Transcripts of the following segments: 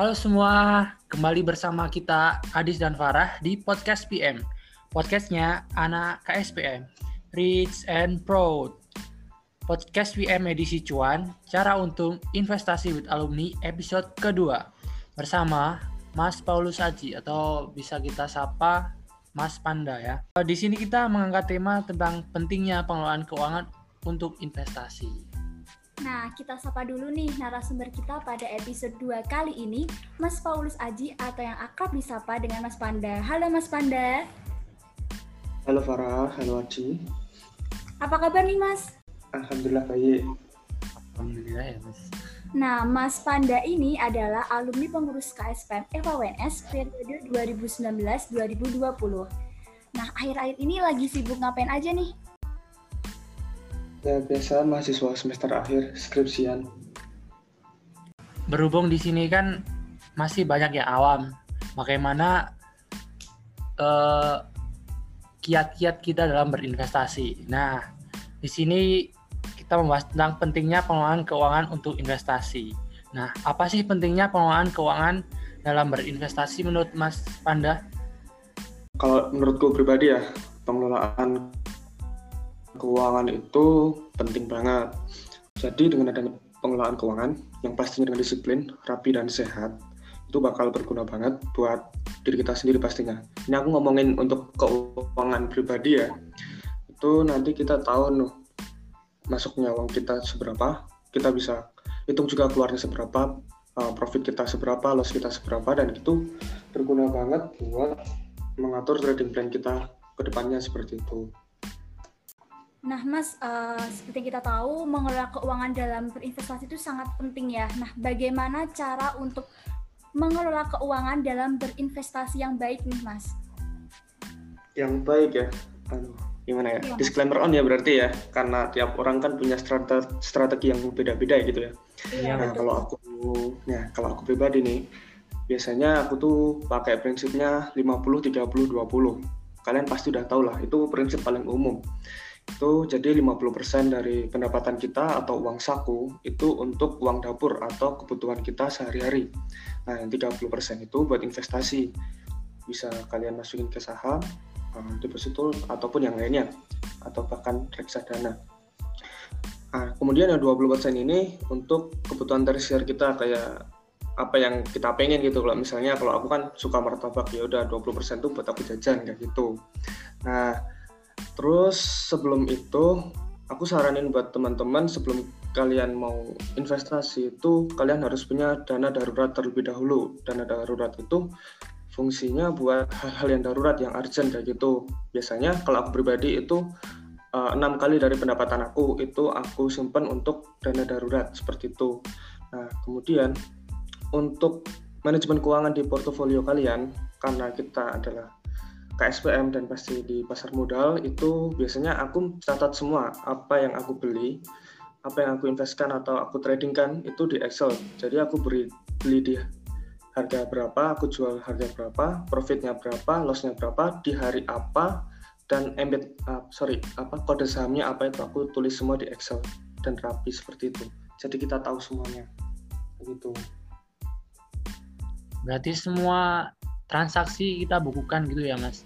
Halo semua, kembali bersama kita Adis dan Farah di Podcast PM. Podcastnya anak KSPM, Rich and Proud. Podcast PM edisi cuan, cara untung investasi with alumni episode kedua. Bersama Mas Paulus Aji atau bisa kita sapa Mas Panda ya. Di sini kita mengangkat tema tentang pentingnya pengelolaan keuangan untuk investasi. Nah, kita sapa dulu nih narasumber kita pada episode 2 kali ini, Mas Paulus Aji atau yang akrab disapa dengan Mas Panda. Halo Mas Panda. Halo Farah, halo Aji. Apa kabar nih Mas? Alhamdulillah baik. Alhamdulillah ya Mas. Nah, Mas Panda ini adalah alumni pengurus KSPM EVWNS periode 2019-2020. Nah, akhir-akhir ini lagi sibuk ngapain aja nih? Ya biasa mahasiswa semester akhir skripsian. Berhubung di sini kan masih banyak yang awam, bagaimana uh, kiat-kiat kita dalam berinvestasi. Nah, di sini kita membahas tentang pentingnya pengelolaan keuangan untuk investasi. Nah, apa sih pentingnya pengelolaan keuangan dalam berinvestasi menurut Mas Panda? Kalau menurutku pribadi ya, pengelolaan keuangan itu penting banget. Jadi dengan adanya pengelolaan keuangan yang pastinya dengan disiplin, rapi dan sehat, itu bakal berguna banget buat diri kita sendiri pastinya. Ini aku ngomongin untuk keuangan pribadi ya. Itu nanti kita tahu nih masuknya uang kita seberapa, kita bisa hitung juga keluarnya seberapa, uh, profit kita seberapa, loss kita seberapa, dan itu berguna banget buat mengatur trading plan kita ke depannya seperti itu. Nah, Mas, uh, seperti kita tahu, mengelola keuangan dalam berinvestasi itu sangat penting ya. Nah, bagaimana cara untuk mengelola keuangan dalam berinvestasi yang baik nih, Mas? Yang baik ya, aduh gimana ya, ya disclaimer on ya berarti ya. Karena tiap orang kan punya strategi, strategi yang beda-beda gitu ya. Iya, nah kalau aku ya kalau aku pribadi nih biasanya aku tuh pakai prinsipnya 50 30 20 kalian pasti udah tahu lah itu prinsip paling umum itu jadi 50% dari pendapatan kita atau uang saku itu untuk uang dapur atau kebutuhan kita sehari-hari. Nah, yang 30% itu buat investasi. Bisa kalian masukin ke saham, uh, deposito ataupun yang lainnya atau bahkan reksadana. Nah, kemudian yang 20% ini untuk kebutuhan tersier kita kayak apa yang kita pengen gitu kalau misalnya kalau aku kan suka martabak ya udah 20% itu buat aku jajan kayak gitu. Nah, terus sebelum itu aku saranin buat teman-teman sebelum kalian mau investasi itu kalian harus punya dana darurat terlebih dahulu. Dana darurat itu fungsinya buat hal-hal yang darurat yang urgent kayak gitu biasanya kalau aku pribadi itu eh, enam kali dari pendapatan aku itu aku simpan untuk dana darurat seperti itu nah kemudian untuk manajemen keuangan di portofolio kalian karena kita adalah KSPM dan pasti di pasar modal itu biasanya aku catat semua apa yang aku beli apa yang aku investkan atau aku tradingkan itu di Excel jadi aku beri beli di harga berapa, aku jual harga berapa, profitnya berapa, lossnya berapa, di hari apa, dan embed, uh, sorry, apa kode sahamnya apa itu aku tulis semua di Excel dan rapi seperti itu. Jadi kita tahu semuanya, begitu. Berarti semua transaksi kita bukukan gitu ya, Mas?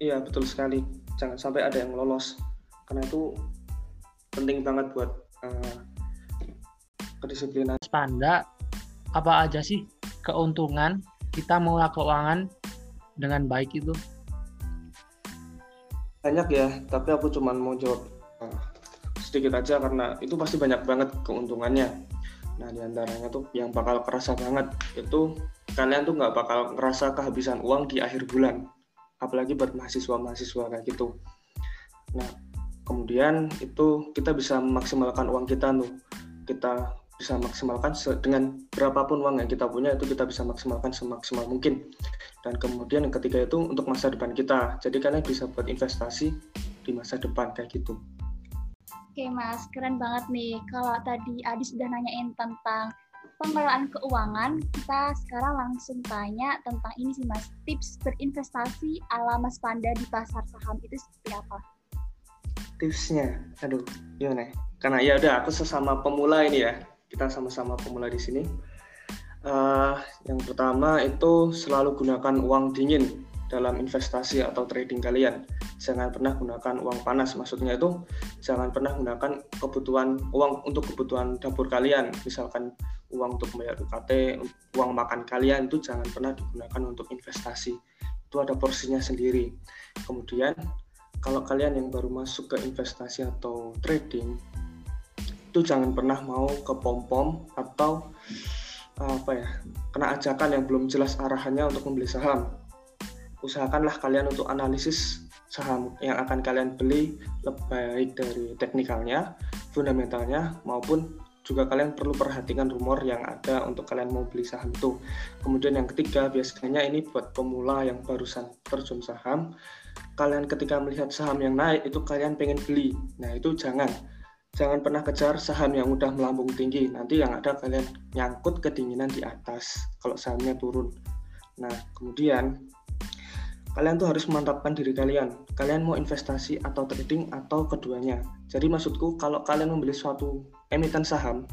Iya betul sekali. Jangan sampai ada yang lolos, karena itu penting banget buat uh, kedisiplinan. Panda, apa aja sih keuntungan kita mengelola keuangan dengan baik itu? Banyak ya, tapi aku cuma mau jawab uh, sedikit aja karena itu pasti banyak banget keuntungannya. Nah di antaranya tuh yang bakal kerasa banget itu kalian tuh nggak bakal ngerasa kehabisan uang di akhir bulan, apalagi buat mahasiswa-mahasiswa kayak gitu. Nah kemudian itu kita bisa memaksimalkan uang kita tuh. Kita bisa maksimalkan dengan berapapun uang yang kita punya itu kita bisa maksimalkan semaksimal mungkin. Dan kemudian yang ketiga itu untuk masa depan kita. Jadi kalian bisa buat investasi di masa depan kayak gitu. Oke mas, keren banget nih. Kalau tadi Adi sudah nanyain tentang pengelolaan keuangan, kita sekarang langsung tanya tentang ini sih mas, tips berinvestasi ala Mas Panda di pasar saham itu seperti apa? Tipsnya, aduh, gimana? Ya? Karena ya udah aku sesama pemula ini ya, kita sama-sama pemula di sini. Uh, yang pertama itu selalu gunakan uang dingin dalam investasi atau trading kalian. Jangan pernah gunakan uang panas. Maksudnya itu jangan pernah gunakan kebutuhan uang untuk kebutuhan dapur kalian. Misalkan uang untuk membayar UKT, uang makan kalian itu jangan pernah digunakan untuk investasi. Itu ada porsinya sendiri. Kemudian kalau kalian yang baru masuk ke investasi atau trading itu jangan pernah mau ke pom-pom atau apa ya kena ajakan yang belum jelas arahannya untuk membeli saham usahakanlah kalian untuk analisis saham yang akan kalian beli lebih baik dari teknikalnya, fundamentalnya maupun juga kalian perlu perhatikan rumor yang ada untuk kalian mau beli saham itu. Kemudian yang ketiga, biasanya ini buat pemula yang barusan terjun saham, kalian ketika melihat saham yang naik itu kalian pengen beli. Nah itu jangan, jangan pernah kejar saham yang udah melambung tinggi. Nanti yang ada kalian nyangkut kedinginan di atas kalau sahamnya turun. Nah kemudian kalian tuh harus memantapkan diri kalian. Kalian mau investasi atau trading atau keduanya. Jadi maksudku kalau kalian membeli suatu emiten saham,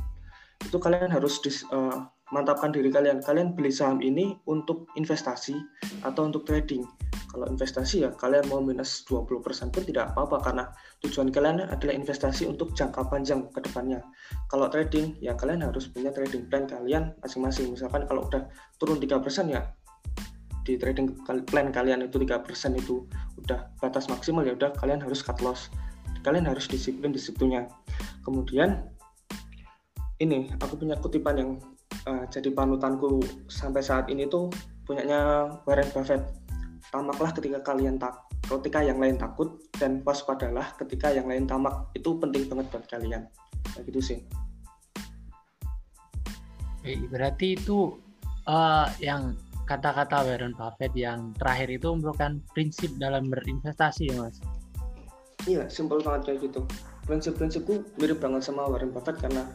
itu kalian harus dis, uh, mantapkan diri kalian. Kalian beli saham ini untuk investasi atau untuk trading. Kalau investasi ya kalian mau minus 20% pun tidak apa-apa karena tujuan kalian adalah investasi untuk jangka panjang ke depannya. Kalau trading ya kalian harus punya trading plan kalian masing-masing. Misalkan kalau udah turun 3% ya di trading plan kalian itu tiga persen itu udah batas maksimal ya udah kalian harus cut loss. Kalian harus disiplin di situnya kemudian ini aku punya kutipan yang uh, jadi panutanku sampai saat ini tuh punyanya Warren Buffett. Tamaklah ketika kalian tak ketika yang lain takut dan waspadalah ketika yang lain tamak. Itu penting banget buat kalian. Kayak gitu sih. Berarti itu uh, yang kata-kata Warren Buffett yang terakhir itu merupakan prinsip dalam berinvestasi ya mas? Iya, simpel banget kayak gitu. Prinsip-prinsipku mirip banget sama Warren Buffett karena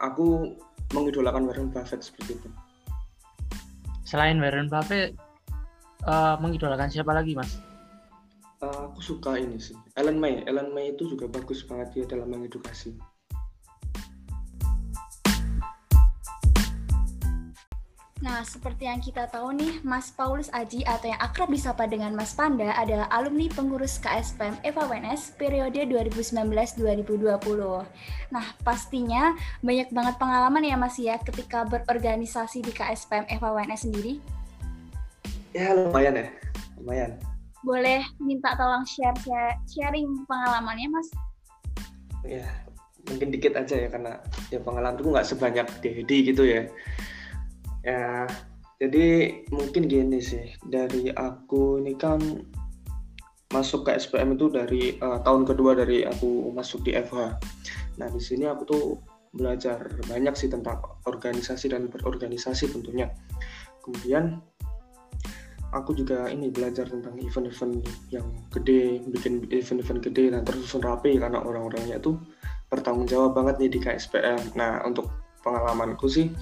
aku mengidolakan Warren Buffett seperti itu. Selain Warren Buffett, uh, mengidolakan siapa lagi mas? Uh, aku suka ini sih, Ellen May. Ellen May itu juga bagus banget dia dalam mengedukasi. Nah, seperti yang kita tahu nih, Mas Paulus Aji atau yang akrab disapa dengan Mas Panda adalah alumni pengurus KSPM Eva WNS periode 2019-2020. Nah, pastinya banyak banget pengalaman ya Mas ya ketika berorganisasi di KSPM Eva WNS sendiri. Ya, lumayan ya. Lumayan. Boleh minta tolong share, share sharing pengalamannya Mas? Ya, mungkin dikit aja ya karena ya pengalamanku nggak sebanyak Dedi gitu ya ya jadi mungkin gini sih dari aku ini kan masuk ke SPM itu dari uh, tahun kedua dari aku masuk di FH nah di sini aku tuh belajar banyak sih tentang organisasi dan berorganisasi tentunya. Kemudian aku juga ini belajar tentang event-event yang gede bikin event-event gede dan tersusun rapi karena orang-orangnya itu bertanggung jawab banget nih di KSPM nah untuk pengalamanku sih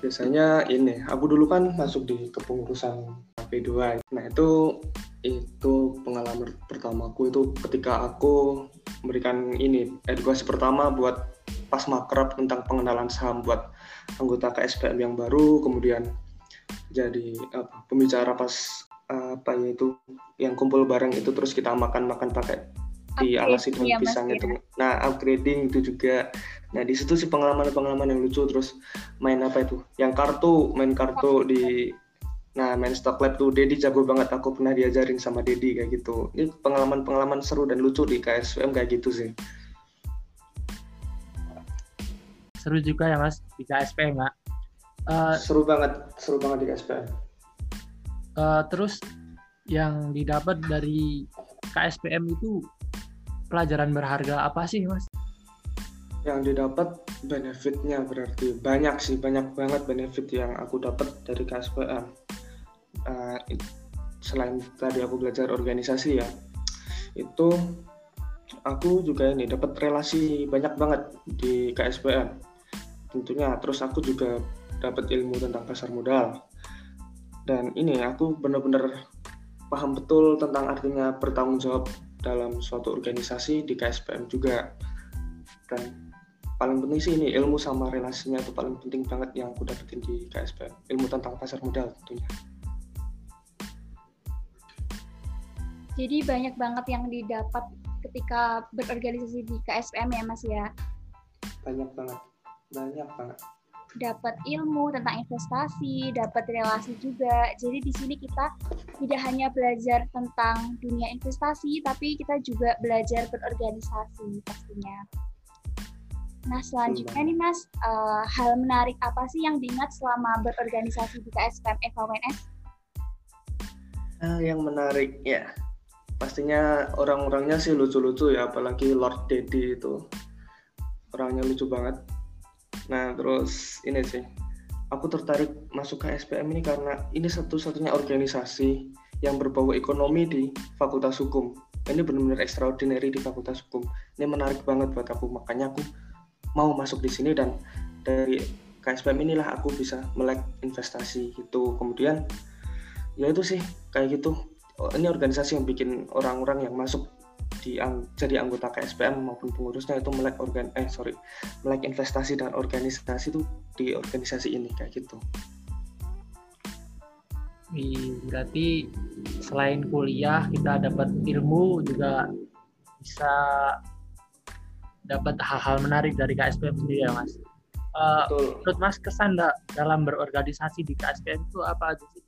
biasanya ini aku dulu kan masuk di kepengurusan P2 nah itu itu pengalaman pertamaku itu ketika aku memberikan ini edukasi pertama buat pas makrab tentang pengenalan saham buat anggota KSPM yang baru kemudian jadi apa, pembicara pas apa ya itu yang kumpul bareng itu terus kita makan-makan pakai di alas itu ya, pisang itu. Ya. Nah, upgrading itu juga. Nah, di situ sih pengalaman-pengalaman yang lucu terus main apa itu? Yang kartu, main kartu di Nah, main stock lab tuh Dedi jago banget. Aku pernah diajarin sama Dedi kayak gitu. Ini pengalaman-pengalaman seru dan lucu di KSM kayak gitu sih. Seru juga ya Mas di KSPM, Mak. Uh, seru banget, seru banget di KSPM. Uh, terus yang didapat dari KSPM itu pelajaran berharga apa sih mas? Yang didapat benefitnya berarti banyak sih banyak banget benefit yang aku dapat dari KSPM. Uh, eh, selain tadi aku belajar organisasi ya, itu aku juga ini dapat relasi banyak banget di KSPM. Tentunya terus aku juga dapat ilmu tentang pasar modal. Dan ini aku benar-benar paham betul tentang artinya bertanggung jawab dalam suatu organisasi di KSPM juga. Dan paling penting sih ini ilmu sama relasinya itu paling penting banget yang aku dapetin di KSP ilmu tentang pasar modal tentunya. Jadi banyak banget yang didapat ketika berorganisasi di KSPM ya mas ya? Banyak banget. Banyak banget dapat ilmu tentang investasi, dapat relasi juga. Jadi di sini kita tidak hanya belajar tentang dunia investasi, tapi kita juga belajar berorganisasi pastinya. Nah, selanjutnya nih Mas, uh, hal menarik apa sih yang diingat selama berorganisasi di KSPM FAWNS? Uh, yang menarik ya, pastinya orang-orangnya sih lucu-lucu ya, apalagi Lord Daddy itu. Orangnya lucu banget. Nah, terus ini sih, aku tertarik masuk ke SPM ini karena ini satu-satunya organisasi yang berbau ekonomi di Fakultas Hukum. Ini benar-benar extraordinary di Fakultas Hukum. Ini menarik banget buat aku, makanya aku mau masuk di sini dan dari KSPM inilah aku bisa melek investasi gitu kemudian ya itu sih kayak gitu oh, ini organisasi yang bikin orang-orang yang masuk di ang jadi anggota KSPM maupun pengurusnya itu melek organ eh sorry melek investasi dan organisasi itu di organisasi ini kayak gitu. Berarti selain kuliah kita dapat ilmu juga bisa dapat hal-hal menarik dari KSPM sendiri ya mas. Uh, Menurut mas kesan da dalam berorganisasi di KSPM itu apa aja sih?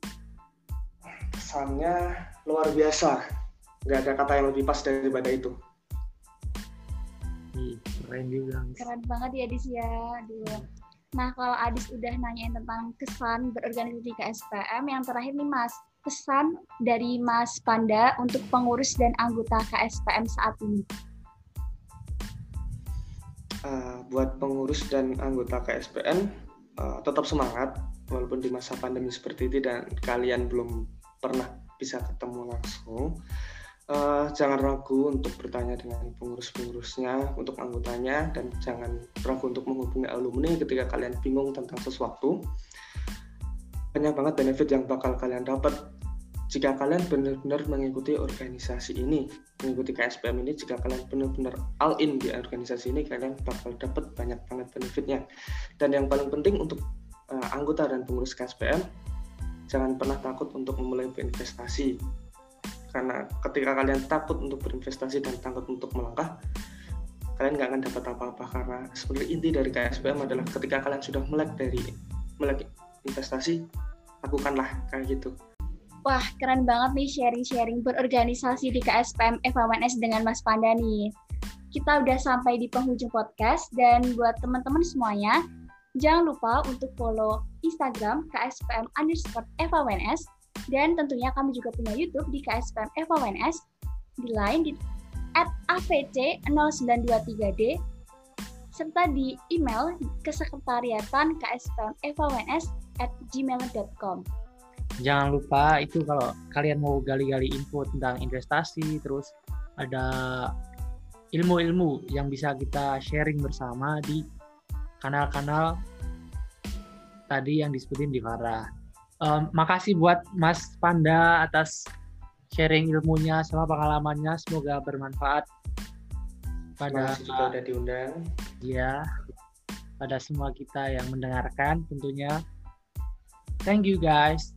Kesannya luar biasa, nggak ada kata yang lebih pas daripada itu. Ih, keren juga. Keren banget ya Adis ya, Aduh. Nah kalau Adis udah nanyain tentang kesan berorganisasi di KSPM, yang terakhir nih Mas, kesan dari Mas Panda untuk pengurus dan anggota KSPM saat ini uh, buat pengurus dan anggota KSPN uh, tetap semangat walaupun di masa pandemi seperti ini dan kalian belum pernah bisa ketemu langsung. Uh, jangan ragu untuk bertanya dengan pengurus-pengurusnya, untuk anggotanya, dan jangan ragu untuk menghubungi alumni ketika kalian bingung tentang sesuatu. Banyak banget benefit yang bakal kalian dapat jika kalian benar-benar mengikuti organisasi ini, mengikuti KSPM ini, jika kalian benar-benar all in di organisasi ini, kalian bakal dapat banyak banget benefitnya. Dan yang paling penting untuk uh, anggota dan pengurus KSPM, jangan pernah takut untuk memulai berinvestasi. Karena ketika kalian takut untuk berinvestasi dan takut untuk melangkah, kalian nggak akan dapat apa-apa karena sebenarnya inti dari KSPM adalah ketika kalian sudah melek dari melek investasi, lakukanlah kayak gitu. Wah, keren banget nih sharing-sharing berorganisasi di KSPM FAWNS dengan Mas Panda nih. Kita udah sampai di penghujung podcast dan buat teman-teman semuanya, jangan lupa untuk follow Instagram KSPM underscore FAWNS dan tentunya kami juga punya YouTube di KSPM FAWNS di line di at avc0923d serta di email kesekretariatan KSPM FAWNS at gmail.com jangan lupa itu kalau kalian mau gali-gali info tentang investasi terus ada ilmu-ilmu yang bisa kita sharing bersama di kanal-kanal tadi yang disebutin di Farah. Um, makasih buat Mas Panda atas sharing ilmunya sama pengalamannya semoga bermanfaat pada juga udah diundang. Ya, pada semua kita yang mendengarkan tentunya. Thank you guys.